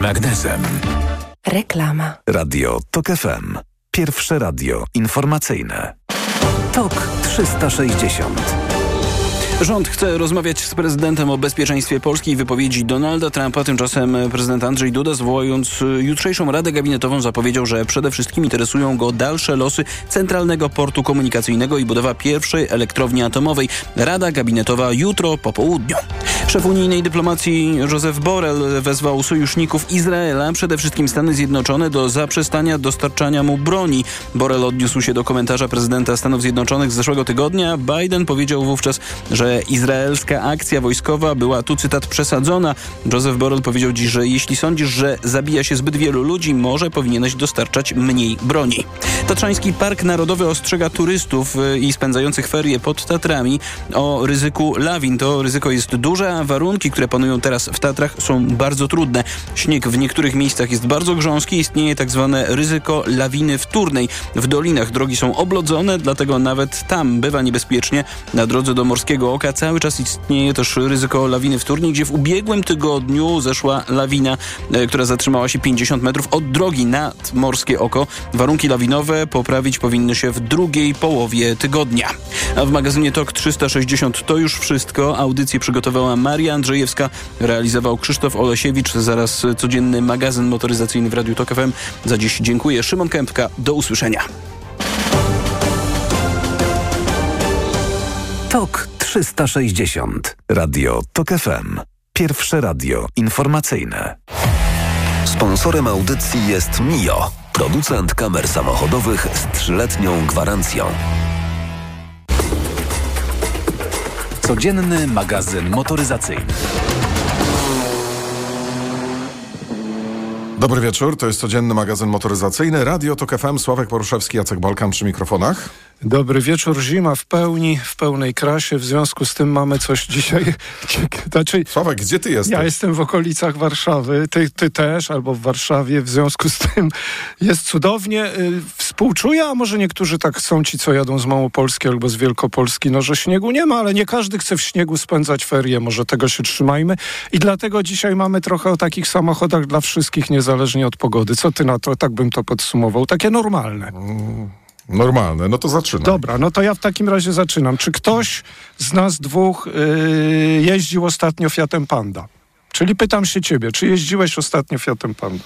Magnesem. Reklama. Radio TOK FM. Pierwsze radio informacyjne. TOK 360. Rząd chce rozmawiać z prezydentem o bezpieczeństwie Polski i wypowiedzi Donalda Trumpa. Tymczasem prezydent Andrzej Duda, zwołując jutrzejszą Radę Gabinetową, zapowiedział, że przede wszystkim interesują go dalsze losy Centralnego Portu Komunikacyjnego i budowa pierwszej elektrowni atomowej. Rada Gabinetowa jutro po południu. Szef unijnej dyplomacji Joseph Borrell wezwał sojuszników Izraela, przede wszystkim Stany Zjednoczone, do zaprzestania dostarczania mu broni. Borrell odniósł się do komentarza prezydenta Stanów Zjednoczonych z zeszłego tygodnia. Biden powiedział wówczas, że izraelska akcja wojskowa była, tu cytat, przesadzona. Joseph Borrell powiedział dziś, że jeśli sądzisz, że zabija się zbyt wielu ludzi, może powinieneś dostarczać mniej broni. Tatrzański Park Narodowy ostrzega turystów y, i spędzających ferie pod Tatrami o ryzyku lawin. To ryzyko jest duże, a warunki, które panują teraz w Tatrach są bardzo trudne. Śnieg w niektórych miejscach jest bardzo grząski, istnieje tak zwane ryzyko lawiny wtórnej. W dolinach drogi są oblodzone, dlatego nawet tam bywa niebezpiecznie. Na drodze do Morskiego Oka cały czas istnieje też ryzyko lawiny wtórnej, gdzie w ubiegłym tygodniu zeszła lawina, e, która zatrzymała się 50 metrów od drogi nad Morskie Oko. Warunki lawinowe poprawić powinny się w drugiej połowie tygodnia. A w magazynie TOK 360 to już wszystko. Audycję przygotowała Maria Andrzejewska, realizował Krzysztof Olesiewicz. Zaraz codzienny magazyn motoryzacyjny w Radiu TOK FM. Za dziś dziękuję. Szymon Kępka. Do usłyszenia. TOK 360. Radio TOK FM. Pierwsze radio informacyjne. Sponsorem audycji jest Mio, producent kamer samochodowych z trzyletnią gwarancją. Codzienny magazyn motoryzacyjny. Dobry wieczór, to jest codzienny magazyn motoryzacyjny. Radio TOK FM, Sławek Poruszewski, Jacek Balkan przy mikrofonach. Dobry wieczór, zima w pełni, w pełnej krasie, w związku z tym mamy coś dzisiaj... Znaczy, Sławek, gdzie ty jesteś? Ja jestem w okolicach Warszawy, ty, ty też, albo w Warszawie, w związku z tym jest cudownie. Y, współczuję, a może niektórzy tak są ci, co jadą z Małopolski albo z Wielkopolski, no że śniegu nie ma, ale nie każdy chce w śniegu spędzać ferie, może tego się trzymajmy i dlatego dzisiaj mamy trochę o takich samochodach dla wszystkich, niezależnie od pogody. Co ty na to, tak bym to podsumował, takie normalne. Mm. Normalne, no to zaczynam. Dobra, no to ja w takim razie zaczynam. Czy ktoś z nas dwóch yy, jeździł ostatnio Fiatem Panda? Czyli pytam się ciebie, czy jeździłeś ostatnio Fiatem Panda?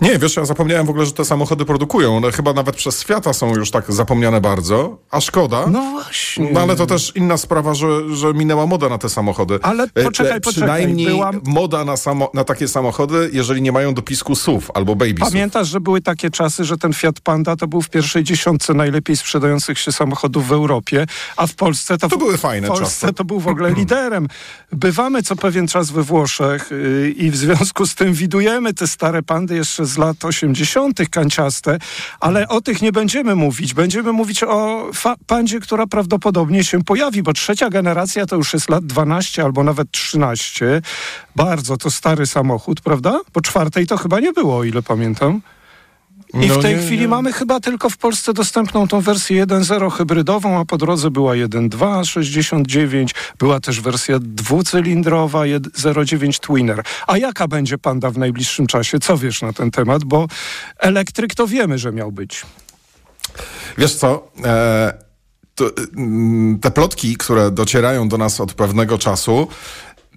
Nie, wiesz, ja zapomniałem w ogóle, że te samochody produkują. One chyba nawet przez świata są już tak zapomniane bardzo, a szkoda. No właśnie. No ale to też inna sprawa, że, że minęła moda na te samochody. Ale e, poczekaj, e, poczekaj. Przynajmniej byłam... moda na, samo, na takie samochody, jeżeli nie mają dopisku SUV albo Baby Pamiętasz, że były takie czasy, że ten Fiat Panda to był w pierwszej dziesiątce najlepiej sprzedających się samochodów w Europie, a w Polsce to... To były fajne W Polsce czasy. to był w ogóle liderem. Bywamy co pewien czas we Włoszech yy, i w związku z tym widujemy te stare pandy jeszcze z lat 80. kanciaste, ale o tych nie będziemy mówić. Będziemy mówić o pandzie, która prawdopodobnie się pojawi, bo trzecia generacja to już jest lat 12 albo nawet 13. Bardzo to stary samochód, prawda? Bo czwartej to chyba nie było, o ile pamiętam. I no w tej nie, chwili nie. mamy chyba tylko w Polsce dostępną tą wersję 1.0 hybrydową, a po drodze była 1.2 69, była też wersja dwucylindrowa 0.9 Twinner. A jaka będzie Panda w najbliższym czasie? Co wiesz na ten temat? Bo elektryk to wiemy, że miał być. Wiesz co? E, to, mm, te plotki, które docierają do nas od pewnego czasu,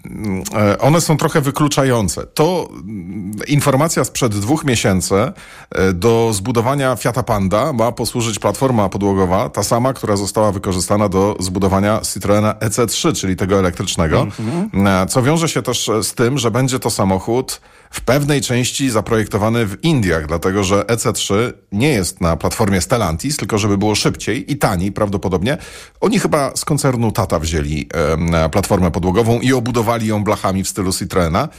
E, one są trochę wykluczające. To mm, informacja sprzed dwóch miesięcy e, do zbudowania Fiata Panda ma posłużyć platforma podłogowa, ta sama, która została wykorzystana do zbudowania Citroena EC3, czyli tego elektrycznego, mm -hmm. co wiąże się też z tym, że będzie to samochód w pewnej części zaprojektowany w Indiach, dlatego że EC3 nie jest na platformie Stellantis, tylko żeby było szybciej i taniej prawdopodobnie. Oni chyba z koncernu Tata wzięli e, platformę podłogową i obudowali ją blachami w stylu Citroena.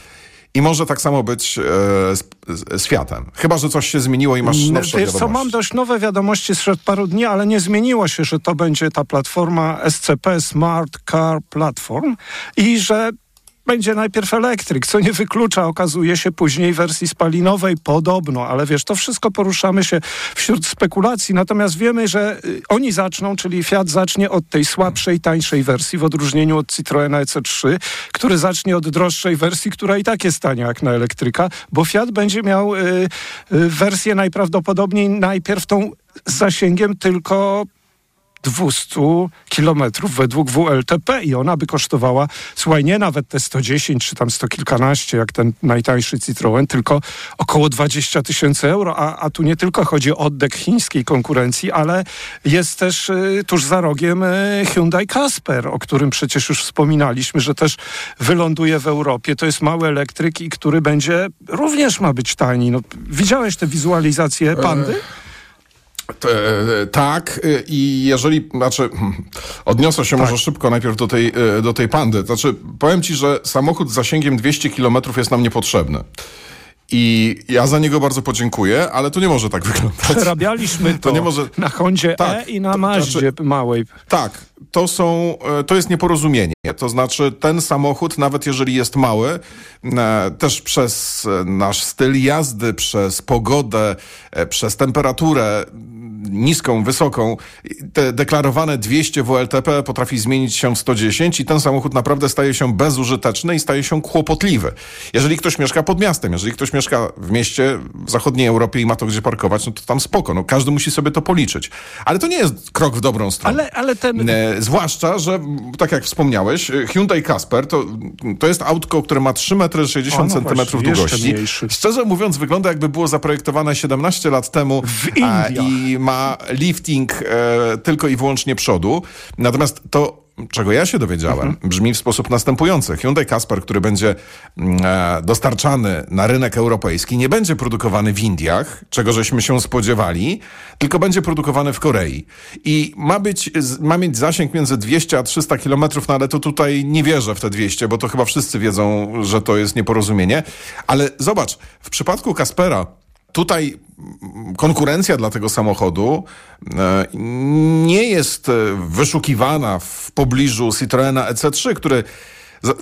I może tak samo być e, z, z, Fiatem. Chyba, że coś się zmieniło i masz nowsze Wiesz co, mam dość nowe wiadomości sprzed paru dni, ale nie zmieniło się, że to będzie ta platforma SCP Smart Car Platform i że będzie najpierw elektryk, co nie wyklucza, okazuje się później wersji spalinowej podobno, ale wiesz, to wszystko poruszamy się wśród spekulacji, natomiast wiemy, że y, oni zaczną, czyli Fiat zacznie od tej słabszej, tańszej wersji, w odróżnieniu od Citroena EC3, który zacznie od droższej wersji, która i tak jest tania jak na elektryka, bo Fiat będzie miał y, y, wersję najprawdopodobniej najpierw tą z zasięgiem tylko 200 kilometrów według WLTP i ona by kosztowała, słuchaj, nie nawet te 110 czy tam 100 kilkanaście, jak ten najtańszy Citroen, tylko około 20 tysięcy euro, a, a tu nie tylko chodzi o oddech chińskiej konkurencji, ale jest też y, tuż za rogiem y, Hyundai Casper, o którym przecież już wspominaliśmy, że też wyląduje w Europie. To jest mały elektryk i który będzie, również ma być tani. No, widziałeś te wizualizacje pandy? Tak, e, i jeżeli, znaczy, odniosę się tak. może szybko najpierw do tej, e, do tej pandy. Znaczy, powiem ci, że samochód z zasięgiem 200 km jest nam niepotrzebny. I ja za niego bardzo podziękuję, ale to nie może tak wyglądać. Przerabialiśmy to, to nie może... na Hondzie tak, E i na Maździe znaczy, małej. Tak, to, są, to jest nieporozumienie. To znaczy ten samochód, nawet jeżeli jest mały, też przez nasz styl jazdy, przez pogodę, przez temperaturę, niską, wysoką, te deklarowane 200 WLTP potrafi zmienić się w 110 i ten samochód naprawdę staje się bezużyteczny i staje się kłopotliwy. Jeżeli ktoś mieszka pod miastem, jeżeli ktoś mieszka w mieście w zachodniej Europie i ma to gdzie parkować, no to tam spoko, no każdy musi sobie to policzyć. Ale to nie jest krok w dobrą stronę. Ale, ale ten... E, zwłaszcza, że tak jak wspomniałeś, Hyundai Casper to, to jest autko, które ma 3 metry 60 cm długości. Szczerze mówiąc, wygląda jakby było zaprojektowane 17 lat temu w Indiach. i ma ma lifting e, tylko i wyłącznie przodu. Natomiast to czego ja się dowiedziałem, mhm. brzmi w sposób następujący. Hyundai Casper, który będzie mm, e, dostarczany na rynek europejski, nie będzie produkowany w Indiach, czego żeśmy się spodziewali, tylko będzie produkowany w Korei. I ma, być, ma mieć zasięg między 200 a 300 kilometrów, no ale to tutaj nie wierzę w te 200, bo to chyba wszyscy wiedzą, że to jest nieporozumienie. Ale zobacz, w przypadku Caspera tutaj konkurencja dla tego samochodu e, nie jest e, wyszukiwana w pobliżu Citroena EC3, który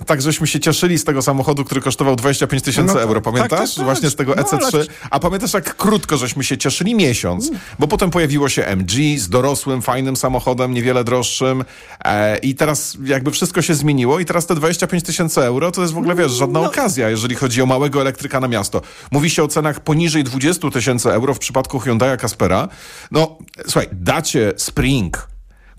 tak żeśmy się cieszyli z tego samochodu, który kosztował 25 tysięcy no, euro, tak, pamiętasz? Tak, tak, Właśnie z tego EC3. No, ale... A pamiętasz, jak krótko żeśmy się cieszyli? Miesiąc. Mm. Bo potem pojawiło się MG z dorosłym, fajnym samochodem, niewiele droższym e, i teraz jakby wszystko się zmieniło i teraz te 25 tysięcy euro to jest w ogóle, wiesz, żadna no. okazja, jeżeli chodzi o małego elektryka na miasto. Mówi się o cenach poniżej 20 tysięcy euro w przypadku Hyundai Caspera. No, słuchaj, dacie Spring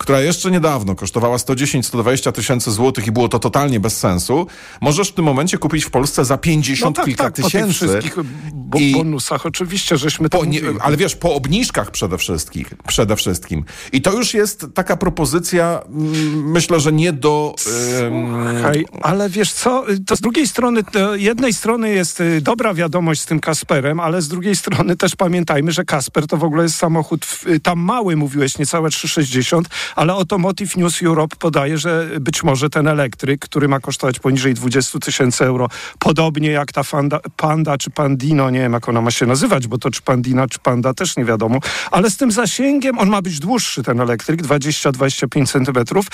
która jeszcze niedawno kosztowała 110-120 tysięcy złotych i było to totalnie bez sensu, możesz w tym momencie kupić w Polsce za 50 no tak, kilka tak, tysięcy. Po tych wszystkich bo I bonusach oczywiście, żeśmy to nie, Ale wiesz, po obniżkach przede wszystkim, przede wszystkim. I to już jest taka propozycja, mm, myślę, że nie do... Słuchaj, ale wiesz co, to z drugiej strony, jednej strony jest y, dobra wiadomość z tym Kasperem, ale z drugiej strony też pamiętajmy, że Kasper to w ogóle jest samochód y, tam mały, mówiłeś, niecałe 360, ale Automotive News Europe podaje, że być może ten elektryk, który ma kosztować poniżej 20 tysięcy euro, podobnie jak ta Fanda, Panda czy Pandino, nie wiem jak ona ma się nazywać, bo to czy Pandina czy Panda też nie wiadomo, ale z tym zasięgiem on ma być dłuższy ten elektryk, 20-25 centymetrów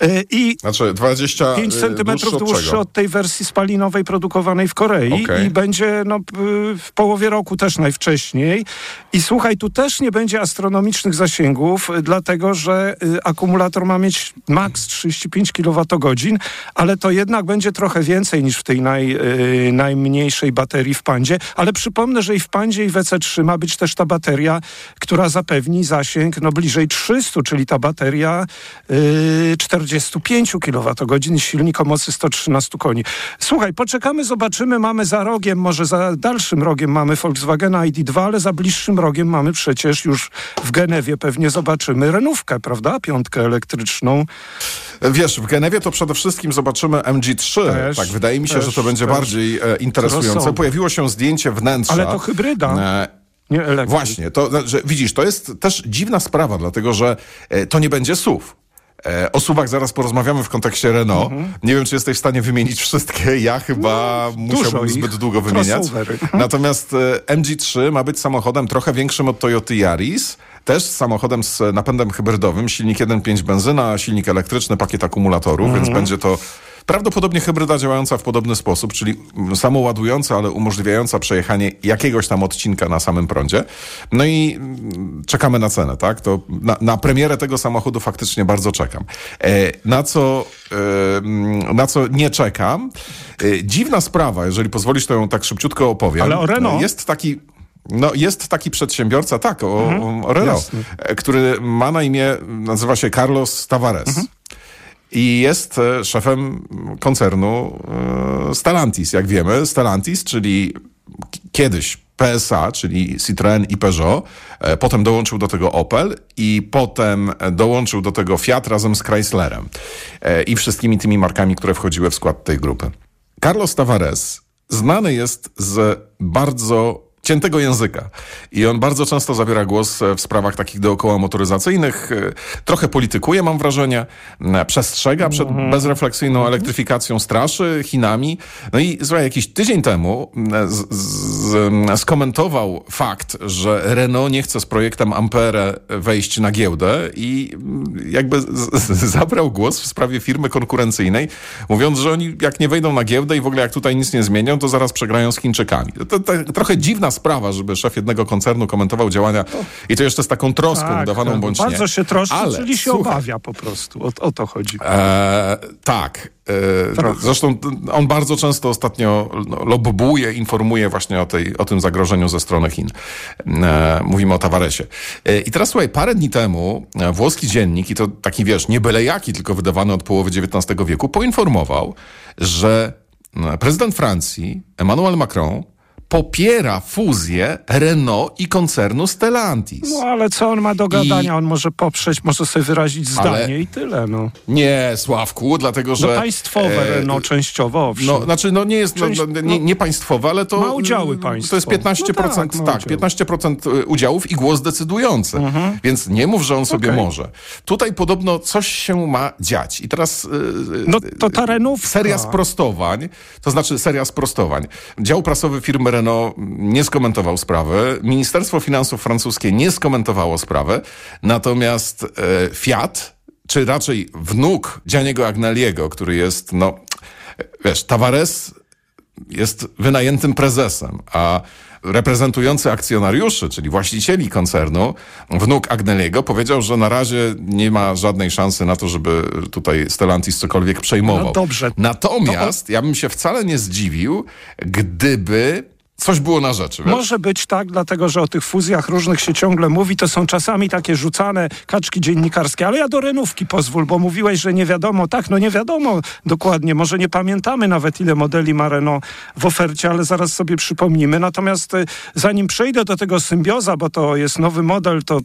yy, i znaczy 25 y, centymetrów dłuższy od tej wersji spalinowej produkowanej w Korei okay. i będzie no, w połowie roku też najwcześniej. I słuchaj, tu też nie będzie astronomicznych zasięgów, dlatego że y, akumulator ma mieć maks 35 kWh, ale to jednak będzie trochę więcej niż w tej naj, yy, najmniejszej baterii w Pandzie. Ale przypomnę, że i w Pandzie i w EC3 ma być też ta bateria, która zapewni zasięg no, bliżej 300, czyli ta bateria yy, 45 kWh, silnik o mocy 113 koni. Słuchaj, poczekamy, zobaczymy, mamy za rogiem, może za dalszym rogiem mamy Volkswagena ID2, ale za bliższym rogiem mamy przecież już w Genewie pewnie zobaczymy renówkę, prawda? Piątkę elektryczną. Wiesz, w Genewie to przede wszystkim zobaczymy MG3. Też, tak, wydaje mi się, też, że to będzie bardziej e, interesujące. Pojawiło się zdjęcie wnętrza. Ale to hybryda. E, nie elektryk. Właśnie, to, że, widzisz, to jest też dziwna sprawa, dlatego że e, to nie będzie SUV. E, o suwach zaraz porozmawiamy w kontekście Renault. Mhm. Nie wiem, czy jesteś w stanie wymienić wszystkie. Ja chyba no, musiałbym zbyt długo wymieniać. Natomiast e, MG3 ma być samochodem trochę większym od Toyota Yaris. Też samochodem z napędem hybrydowym. Silnik 1.5 benzyna, silnik elektryczny, pakiet akumulatorów, więc mhm. będzie to Prawdopodobnie hybryda działająca w podobny sposób, czyli samoładująca, ale umożliwiająca przejechanie jakiegoś tam odcinka na samym prądzie. No i mm, czekamy na cenę, tak? To na, na premierę tego samochodu faktycznie bardzo czekam. E, na co, e, na co nie czekam? E, dziwna sprawa, jeżeli pozwolisz, to ją tak szybciutko opowiem. Ale o Renault? Jest taki no, jest taki przedsiębiorca, tak, o, mhm, o Renault, jasne. który ma na imię, nazywa się Carlos Tavares. Mhm. I jest e, szefem koncernu e, Stellantis, jak wiemy. Stellantis, czyli kiedyś PSA, czyli Citroën i Peugeot. E, potem dołączył do tego Opel i potem dołączył do tego Fiat razem z Chryslerem i wszystkimi tymi markami, które wchodziły w skład tej grupy. Carlos Tavares znany jest z bardzo ciętego języka. I on bardzo często zabiera głos e, w sprawach takich dookoła motoryzacyjnych. E, trochę politykuje, mam wrażenie. Przestrzega przed mhm. bezrefleksyjną elektryfikacją, straszy Chinami. No i słuchaj, jakiś tydzień temu z, z, skomentował fakt, że Renault nie chce z projektem Ampere wejść na giełdę i jakby z, zabrał głos w sprawie firmy konkurencyjnej, mówiąc, że oni jak nie wejdą na giełdę i w ogóle jak tutaj nic nie zmienią, to zaraz przegrają z Chińczykami. To, to, to trochę dziwna sprawa, żeby szef jednego koncernu komentował działania i to jeszcze z taką troską tak, udawaną bądź bardzo nie. Bardzo się troszczy, Ale, czyli się słuchaj, obawia po prostu. O, o to chodzi. E, tak. E, zresztą on bardzo często ostatnio no, lobbuje, informuje właśnie o, tej, o tym zagrożeniu ze strony Chin. E, mówimy o Tavaresie. E, I teraz słuchaj, parę dni temu włoski dziennik, i to taki wiesz, nie byle jaki, tylko wydawany od połowy XIX wieku, poinformował, że prezydent Francji, Emmanuel Macron, popiera fuzję Renault i koncernu Stellantis. No ale co on ma do gadania? I... On może poprzeć, może sobie wyrazić zdanie ale... i tyle. No. Nie, Sławku, dlatego no że... No państwowe e... Renault częściowo, owszem. No, znaczy, no nie jest, no, Część... no, nie, nie, państwowe, ale to... Ma udziały państwo. To jest 15%, no tak, tak 15% e, udziałów i głos decydujący. Mhm. Więc nie mów, że on sobie okay. może. Tutaj podobno coś się ma dziać. I teraz... E, no to ta Renault... Seria sprostowań, to znaczy seria sprostowań. Dział prasowy firmy Renault no, nie skomentował sprawy. Ministerstwo Finansów francuskie nie skomentowało sprawy. Natomiast e, Fiat, czy raczej wnuk Gianniego Agnelliego, który jest, no, wiesz, Tavares jest wynajętym prezesem, a reprezentujący akcjonariuszy, czyli właścicieli koncernu, wnuk Agnelliego, powiedział, że na razie nie ma żadnej szansy na to, żeby tutaj Stellantis cokolwiek przejmował. No dobrze. Natomiast ja bym się wcale nie zdziwił, gdyby Coś było na rzeczy. Wiesz? Może być tak, dlatego że o tych fuzjach różnych się ciągle mówi. To są czasami takie rzucane kaczki dziennikarskie. Ale ja do renówki pozwól, bo mówiłeś, że nie wiadomo. Tak, no nie wiadomo dokładnie. Może nie pamiętamy nawet, ile modeli ma Renault w ofercie, ale zaraz sobie przypomnimy. Natomiast y, zanim przejdę do tego symbioza, bo to jest nowy model, to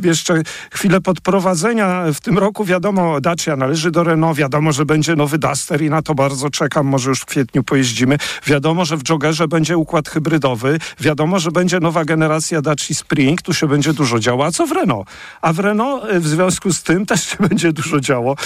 jeszcze chwilę podprowadzenia. W tym roku wiadomo, Dacia należy do Renault, wiadomo, że będzie nowy Duster i na to bardzo czekam, może już w kwietniu pojeździmy. Wiadomo, że w Joggerze będzie układ hybrydowy, wiadomo, że będzie nowa generacja Dacia Spring, tu się będzie dużo działo. A co w Renault? A w Renault w związku z tym też się będzie dużo działo,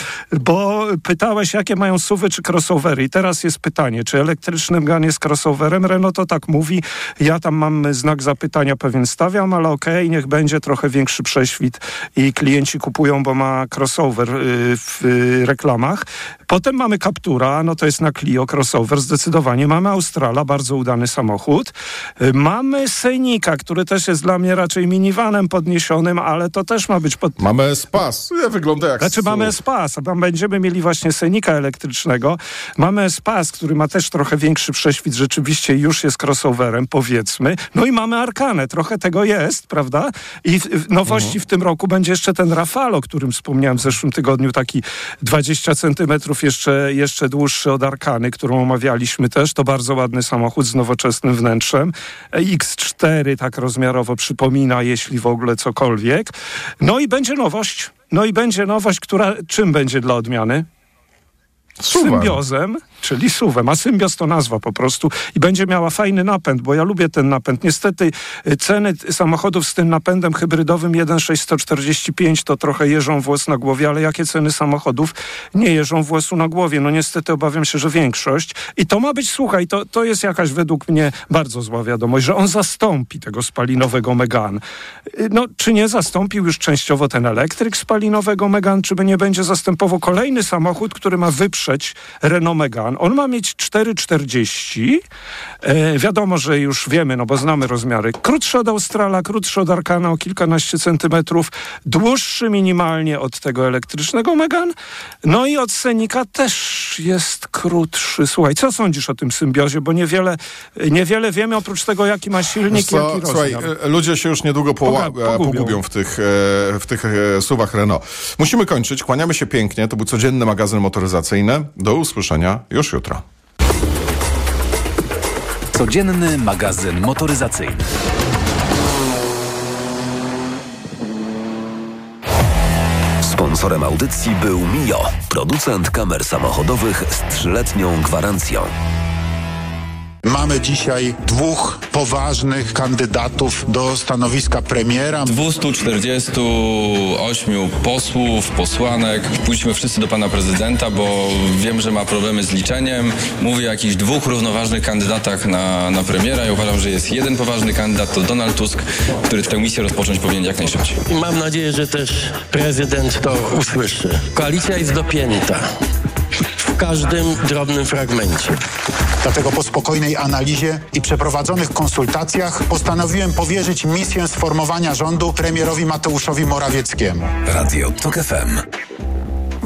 bo pytałeś, jakie mają suwy czy crossovery i teraz jest pytanie, czy elektryczny Megane jest crossoverem? Renault to tak mówi, ja tam mam znak zapytania pewien stawiam, ale okej, okay, niech będzie trochę większy prześwit i klienci kupują, bo ma crossover y, w reklamach. Potem mamy Captura, no to jest na Clio crossover zdecydowanie. Mamy Australa, bardzo udany samochód. Y, mamy Sejnika, który też jest dla mnie raczej minivanem podniesionym, ale to też ma być pod... Mamy Spas, wygląda jak... Znaczy mamy Spas, a tam będziemy mieli właśnie Sejnika elektrycznego. Mamy Spas, który ma też trochę większy prześwit, rzeczywiście już jest crossoverem, powiedzmy. No i mamy Arkanę, trochę tego jest, prawda? I nowość nowości w tym roku będzie jeszcze ten Rafale, o którym wspomniałem w zeszłym tygodniu, taki 20 centymetrów jeszcze, jeszcze dłuższy od Arkany, którą omawialiśmy też. To bardzo ładny samochód z nowoczesnym wnętrzem. X4 tak rozmiarowo przypomina, jeśli w ogóle cokolwiek. No i będzie nowość. No i będzie nowość, która czym będzie dla odmiany? Suwar. Symbiozem czyli suwem, a symbios to nazwa po prostu i będzie miała fajny napęd, bo ja lubię ten napęd. Niestety y, ceny samochodów z tym napędem hybrydowym 1.645 to trochę jeżą włos na głowie, ale jakie ceny samochodów nie jeżą włosu na głowie? No niestety obawiam się, że większość. I to ma być, słuchaj, to, to jest jakaś według mnie bardzo zła wiadomość, że on zastąpi tego spalinowego Megan. Y, No, czy nie zastąpił już częściowo ten elektryk spalinowego Megan, czy by nie będzie zastępował kolejny samochód, który ma wyprzeć Renault Megan. On ma mieć 4,40. E, wiadomo, że już wiemy, no bo znamy rozmiary. Krótszy od Australa, krótszy od Arkana o kilkanaście centymetrów, dłuższy minimalnie od tego elektrycznego Megan. No i od Senika też jest krótszy. Słuchaj, co sądzisz o tym symbiozie? Bo niewiele, niewiele wiemy oprócz tego, jaki ma silnik, co, jaki Słuchaj, rozmiar. e, ludzie się już niedługo poła- e, pogubią. pogubią w tych, e, w tych suwach Renault. Musimy kończyć. Kłaniamy się pięknie. To był codzienny magazyn motoryzacyjny. Do usłyszenia już jutro. Codzienny magazyn motoryzacyjny. Sponsorem audycji był Mio, producent kamer samochodowych z trzyletnią gwarancją. Mamy dzisiaj dwóch poważnych kandydatów do stanowiska premiera. 248 posłów, posłanek. Pójdźmy wszyscy do pana prezydenta, bo wiem, że ma problemy z liczeniem. Mówi o jakichś dwóch równoważnych kandydatach na, na premiera. Ja uważam, że jest jeden poważny kandydat, to Donald Tusk, który tę misję rozpocząć powinien jak najszybciej. I mam nadzieję, że też prezydent to usłyszy. Koalicja jest dopięta w każdym drobnym fragmencie. Dlatego po spokojnej analizie i przeprowadzonych konsultacjach postanowiłem powierzyć misję sformowania rządu premierowi Mateuszowi Morawieckiemu. Radio TOK FM.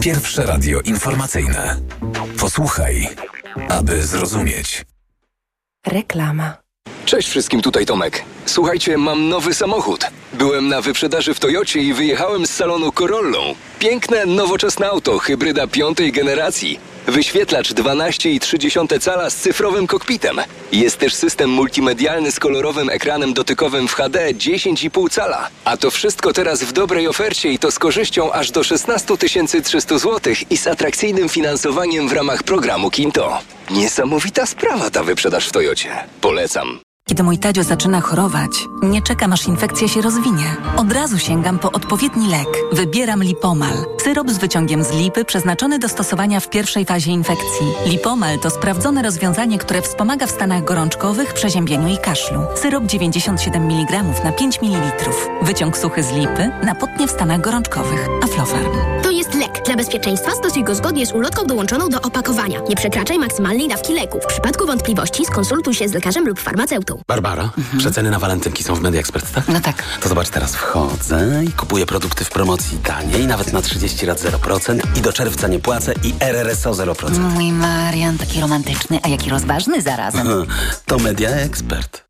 Pierwsze radio informacyjne. Posłuchaj, aby zrozumieć. Reklama. Cześć wszystkim, tutaj Tomek. Słuchajcie, mam nowy samochód. Byłem na wyprzedaży w Toyocie i wyjechałem z salonu Corollą. Piękne, nowoczesne auto, hybryda piątej generacji. Wyświetlacz 12,3 cala z cyfrowym kokpitem. Jest też system multimedialny z kolorowym ekranem dotykowym w HD 10,5 cala. A to wszystko teraz w dobrej ofercie i to z korzyścią aż do 16 300 zł i z atrakcyjnym finansowaniem w ramach programu Kinto. Niesamowita sprawa ta wyprzedaż w Toyocie. Polecam. Kiedy mój Tadzio zaczyna chorować, nie czekam aż infekcja się rozwinie. Od razu sięgam po odpowiedni lek. Wybieram Lipomal. Syrop z wyciągiem z lipy przeznaczony do stosowania w pierwszej fazie infekcji. Lipomal to sprawdzone rozwiązanie, które wspomaga w stanach gorączkowych, przeziębieniu i kaszlu. Syrop 97 mg na 5 ml. Wyciąg suchy z lipy na potnie w stanach gorączkowych. Aflofarm. To jest lek. Dla bezpieczeństwa stosuj go zgodnie z ulotką dołączoną do opakowania. Nie przekraczaj maksymalnej dawki leku. W przypadku wątpliwości skonsultuj się z lekarzem lub farmaceutą. Barbara, przeceny na walentynki są w Media Expert, tak? No tak. To zobacz, teraz wchodzę i kupuję produkty w promocji taniej, nawet na 30 lat 0% i do czerwca nie płacę i RRSO 0%. Mój Marian, taki romantyczny, a jaki rozważny zarazem. To Media Expert.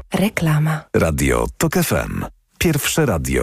Reklama. Radio TOK FM. Pierwsze radio